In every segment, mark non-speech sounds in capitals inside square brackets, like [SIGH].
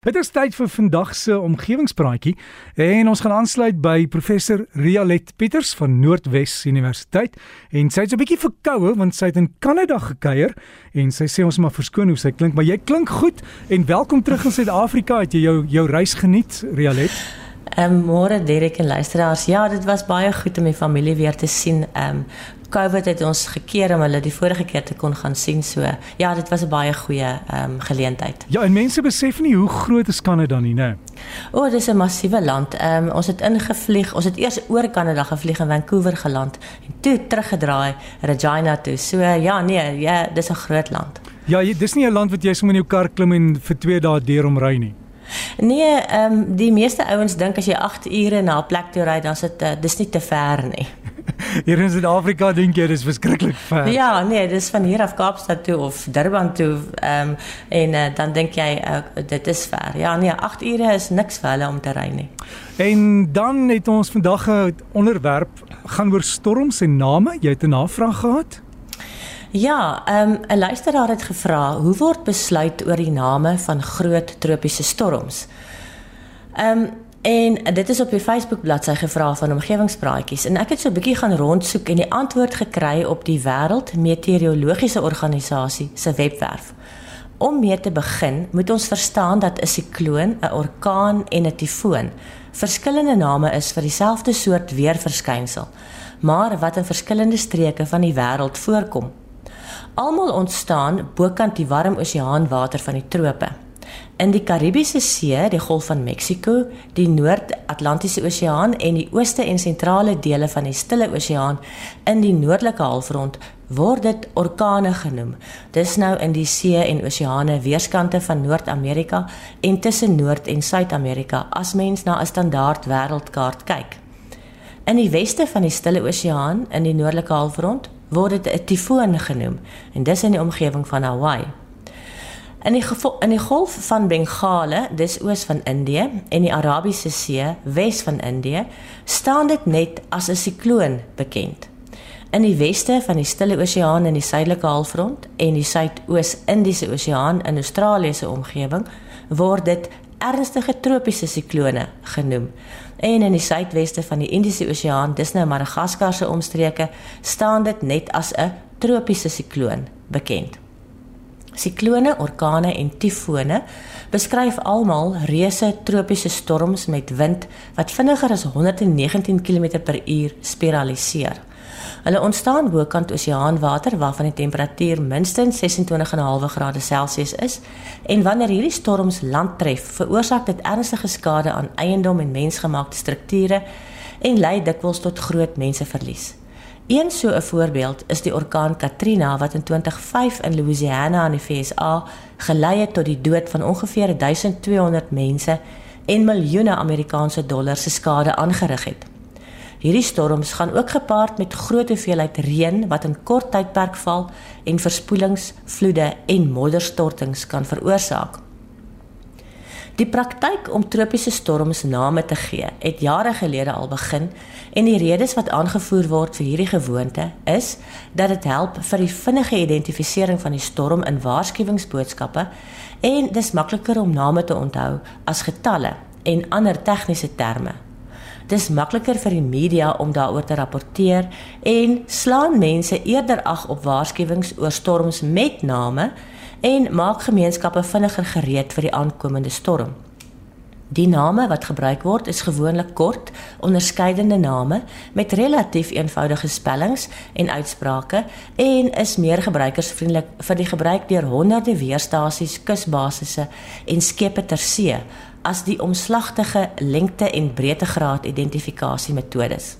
Dit is tyd vir vandag se omgewingspraatjie en ons gaan aansluit by professor Rialet Pieters van Noordwes Universiteit. En sy het so 'n bietjie verkoue want sy het in Kanada gekuier en sy sê ons maar verskoon hoe sy klink maar jy klink goed en welkom terug in Suid-Afrika. Het jy jou jou reis geniet Rialet um, môre Derek en luisteraars. Ja, dit was baie goed om my familie weer te sien. Ehm um, COVID het ons gekeer om hulle die vorige keer te kon gaan sien. So ja, dit was 'n baie goeie ehm um, geleentheid. Ja, en mense besef nie hoe groot is Kanada nie, né? O, oh, dis 'n massiewe land. Ehm um, ons het ingevlieg. Ons het eers oor Kanada gevlieg in Vancouver geland en toe teruggedraai Regina toe. So ja, nee, ja, dis 'n groot land. Ja, dis nie 'n land wat jy sommer in jou kar klim en vir 2 dae deur omry nie. Nee, ehm um, die meeste ouens dink as jy 8 ure na 'n plek toe ry, dan is dit uh, dis nie te ver nie. [LAUGHS] Hier in Suid-Afrika dink jy dis verskriklik ver. Ja, nee, dis van hier af Kaapstad toe of Durban toe ehm um, en uh, dan dink jy uh, dit is ver. Ja, nee, 8 ure is niks vir hulle om te ry nie. En dan het ons vandag 'n onderwerp gaan oor storms en name. Jy het 'n navraag gehad? Ja, ehm, 'n um, luisteraar het gevra, hoe word besluit oor die name van groot tropiese storms? Ehm um, en dit is op die Facebook bladsy gevra van omgewingspraatjies en ek het so 'n bietjie gaan rondsoek en die antwoord gekry op die Wêreld Meteorologiese Organisasie se webwerf. Om mee te begin, moet ons verstaan dat 'n sikloon, 'n orkaan en 'n tifoon verskillende name is vir dieselfde soort weerverskynsel, maar wat in verskillende streke van die wêreld voorkom almal ontstaan bokant die warm oseaanwater van die trope. In die Karibiese See, die Golf van Mexiko, die Noord-Atlantiese Oseaan en die ooste en sentrale dele van die Stille Oseaan in die noordelike halfrond word dit orkane genoem. Dis nou in die see en oseane weerskante van Noord-Amerika en tussen Noord- en Suid-Amerika as mens na 'n standaard wêreldkaart kyk. In die weste van die Stille Oseaan in die noordelike halfrond word dit 'n tifoon genoem en dis in die omgewing van Hawaii. In die in die golf van Bengale, dis oos van Indië en die Arabiese See, wes van Indië, staan dit net as 'n sikloon bekend. In die weste van die Stille Oseaan in die suidelike halfrond en die Suidoos-Indiese Oseaan in Australië se omgewing word dit ernstige tropiese siklone genoem. En in die suidweste van die Indiese Oseaan, dis nou Madagaskar se omstreke, staan dit net as 'n tropiese sikloon bekend. Siklone, orkane en tifone beskryf almal reuse tropiese storms met wind wat vinniger as 119 km/h spiraliseer. Hulle ontstaan bokant oseaanwater waarvan die temperatuur minstens 26,5 grade Celsius is en wanneer hierdie storms land tref, veroorsaak dit ernstige skade aan eiendom en mensgemaakte strukture en lei dikwels tot groot menseverlies. Een so 'n voorbeeld is die orkaan Katrina wat in 2005 in Louisiana in die VSA gelei het tot die dood van ongeveer 1200 mense en miljoene Amerikaanse dollar se skade aangerig het. Hierdie storms gaan ook gepaard met groot hoeveelheid reën wat in kort tydperk val en verspoelings, vloede en modderstortings kan veroorsaak. Die praktyk om tropiese storms name te gee, het jare gelede al begin en die redes wat aangevoer word vir hierdie gewoonte is dat dit help vir die vinnige identifisering van die storm in waarskuwingsboodskappe en dis makliker om name te onthou as getalle en ander tegniese terme dis makliker vir die media om daaroor te rapporteer en slaan mense eerder ag op waarskuwings oor storms met name en maak gemeenskappe vinniger gereed vir die aankomende storm. Die name wat gebruik word is gewoonlik kort, onderskeidende name met relatief eenvoudige spellings en uitsprake en is meer gebruikersvriendelik vir die gebruik deur honderde weerstasies, kusbasisse en skepe ter see as die omslagtige lengte en breedtegraad identifikasiemetodes.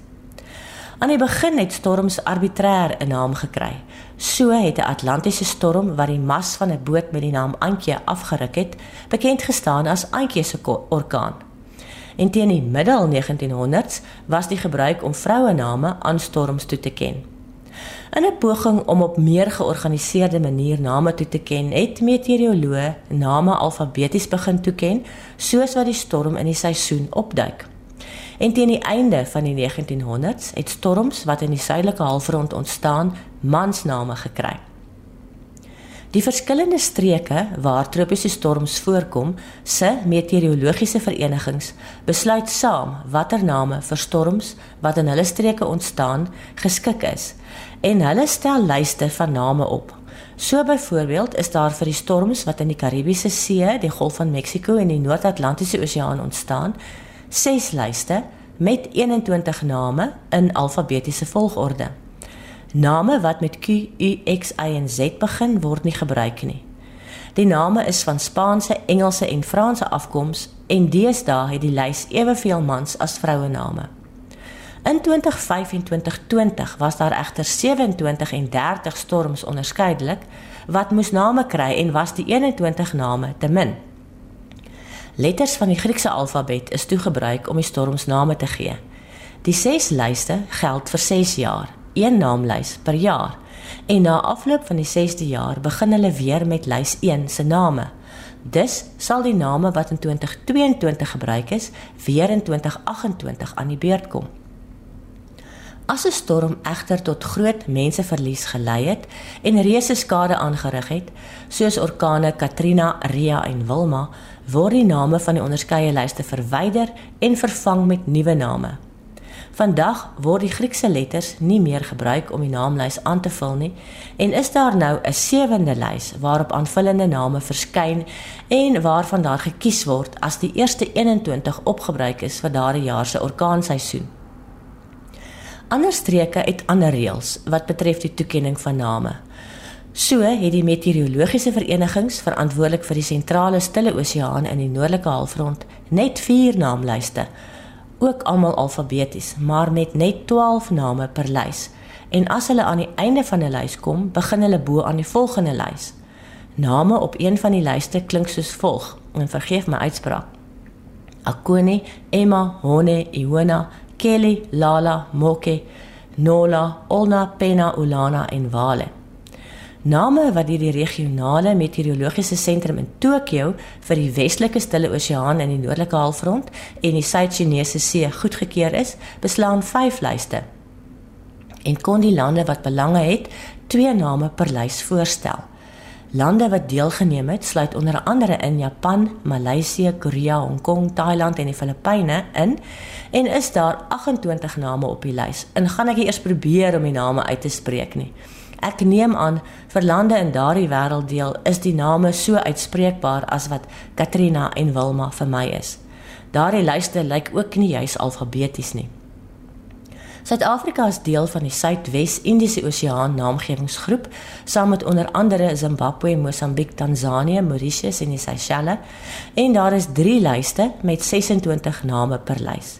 Aan die begin het storms arbitrêr 'n naam gekry. So het 'n Atlantiese storm wat die mas van 'n boot met die naam Antjie afgeruk het, bekend gestaan as Antjie se orkaan. En teen die middel 1900s was die gebruik om vrouename aan storms toe te ken. In 'n poging om op meer georganiseerde manier name toe te ken, het meteoroloë name alfabeties begin toeken, soos wat die storm in die seisoen opduik. En teen die einde van die 1900s het storms wat in die suidelike halfrond ontstaan, mansname gekry. Die verskillende streke waar tropiese storms voorkom, se meteorologiese verenigings besluit saam watter name vir storms wat in hulle streke ontstaan geskik is en hulle stel lyste van name op. So byvoorbeeld is daar vir die storms wat in die Karibiese See, die Golf van Mexiko en die Noord-Atlantiese Oseaan ontstaan, 6 lyste met 21 name in alfabetiese volgorde. Name wat met Q, U, X, Y en Z begin word nie gebruik nie. Die name is van Spaanse, Engelse en Franse afkoms en deesdae het die lys eweveel mans as vroue name. In 2025 en 2020 was daar egter 27 en 30 storms onderskeidelik wat moes name kry en was die 21 name te min. Letters van die Griekse alfabet is toegebruik om die storms name te gee. Die 6 lyste geld vir 6 jaar, een naamlys per jaar. En na afloop van die 6de jaar begin hulle weer met lys 1 se name. Dus sal die name wat in 2022 gebruik is, weer in 2028 aan die beurt kom. As 'n storm egter tot groot menseverlies gelei het en reuse skade aangerig het, soos orkane Katrina, Ria en Wilma, word die name van die onderskeie lyste verwyder en vervang met nuwe name. Vandag word die Griekse letters nie meer gebruik om die naamlys aan te vul nie en is daar nou 'n sewende lys waarop aanvullende name verskyn en waarvan daar gekies word as die eerste 21 opgebruik is vir daardie jaar se orkaanseisoen. Ander streke het ander reëls wat betref die toekenning van name. So het die meteorologiese verenigings verantwoordelik vir die sentrale stille oseaan in die noordelike halfrond net 4 naamlyste, ook almal alfabeties, maar met net 12 name per lys. En as hulle aan die einde van 'n lys kom, begin hulle bo aan die volgende lys. Name op een van die lyste klink soos volg. En vergeef my uitspraak. Akoni, Emma, Hone, Iona, Kelly, Lala, Moke, Nola, Olna, Pena, Ulana en Wale. Name wat deur die regionale meteorologiese sentrum in Tokio vir die westelike stille oseaan in die noordelike halfrond en die Suid-Chinese See goedgekeur is, beslaan 5 lyste. En kon die lande wat belange het, twee name per lys voorstel. Lande wat deelgeneem het, sluit onder andere in Japan, Maleisië, Korea, Hong Kong, Thailand en die Filippyne in en is daar 28 name op die lys. En gaan ek eers probeer om die name uit te spreek nie. Ek neem aan vir lande in daardie wêrelddeel is die name so uitspreekbaar as wat Katrina en Wilma vir my is. Daardie lyste lyk ook nie juis alfabeties nie. Suid-Afrika is deel van die Suidwes-Indiese Oseaan Naamgewingsgroep saam met onder andere Zimbabwe, Mosambiek, Tansanië, Mauritius en die Seychelles en daar is 3 lyste met 26 name per lys.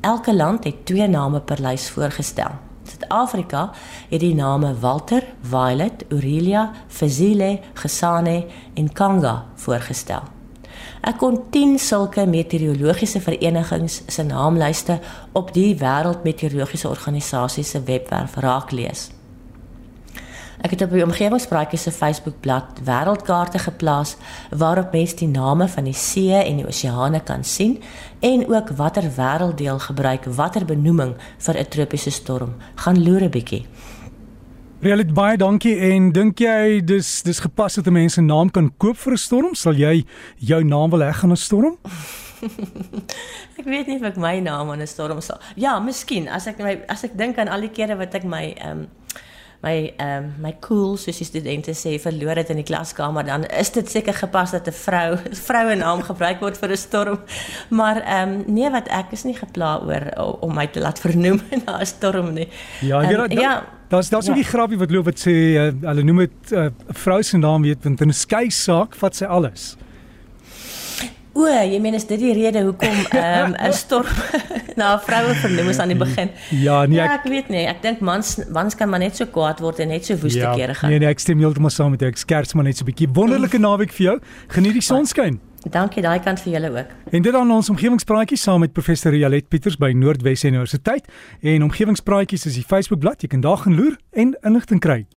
Elke land het 2 name per lys voorgestel. Suid-Afrika het die name Walter, Violet, Aurelia, Fazile, Gesane en Kanga voorgestel. Ek kon 10 sulke meteorologiese verenigings se naamlyste op die Wêreldmeteorologiese Organisasie se webwerf raak lees. Ek het op die omgewingspraatjie se Facebookblad wêreldkaarte geplaas waarop mense die name van die see en die oseane kan sien en ook watter wêrelddeel gebruik watter benoeming vir 'n tropiese storm. Gaan loer 'n bietjie. Realit baie dankie en dink jy dis dis gepas dat 'n mens 'n naam kan koop vir 'n storm? Sal jy jou naam wil hê aan 'n storm? [LAUGHS] ek weet nie of ek my naam aan 'n storm sal. Ja, miskien as ek my as ek dink aan al die kere wat ek my ehm um, my ehm um, my cool soos die studente sê verloor het in die klaskamer dan is dit seker gepas dat 'n vrou [LAUGHS] vroue naam gebruik word vir 'n storm maar ehm um, nee wat ek is nie gepla oor om my te laat vernoem [LAUGHS] na 'n storm nie ja um, dat, ja Daar's daar's ja. 'n grappie wat loop wat sê uh, hulle noem dit eh, 'n uh, vrou se naam weet want in 'n skei saak vat sy alles. O, jy meen is dit die rede hoekom ehm, [LAUGHS] 'n um, storm [LAUGHS] na 'n vroue vernoem is aan die begin? Ja, nee, ja, ek, ek weet nie. Ek dink mans mans kan maar net so kwaad word en net so woeste ja, kere gaan. Nee, nee, ek stem heeltemal saam met jou. Ek skerts maar net so 'n bietjie. Wonderlike naweek vir jou. Geniet die sonskyn. Dankie daai kant vir julle ook. En dit aan ons omgewingspraatjies saam met professor Rialet Pieters by Noordwes Universiteit en omgewingspraatjies is die Facebookblad. Jy kan daar gaan loer en inligting kry.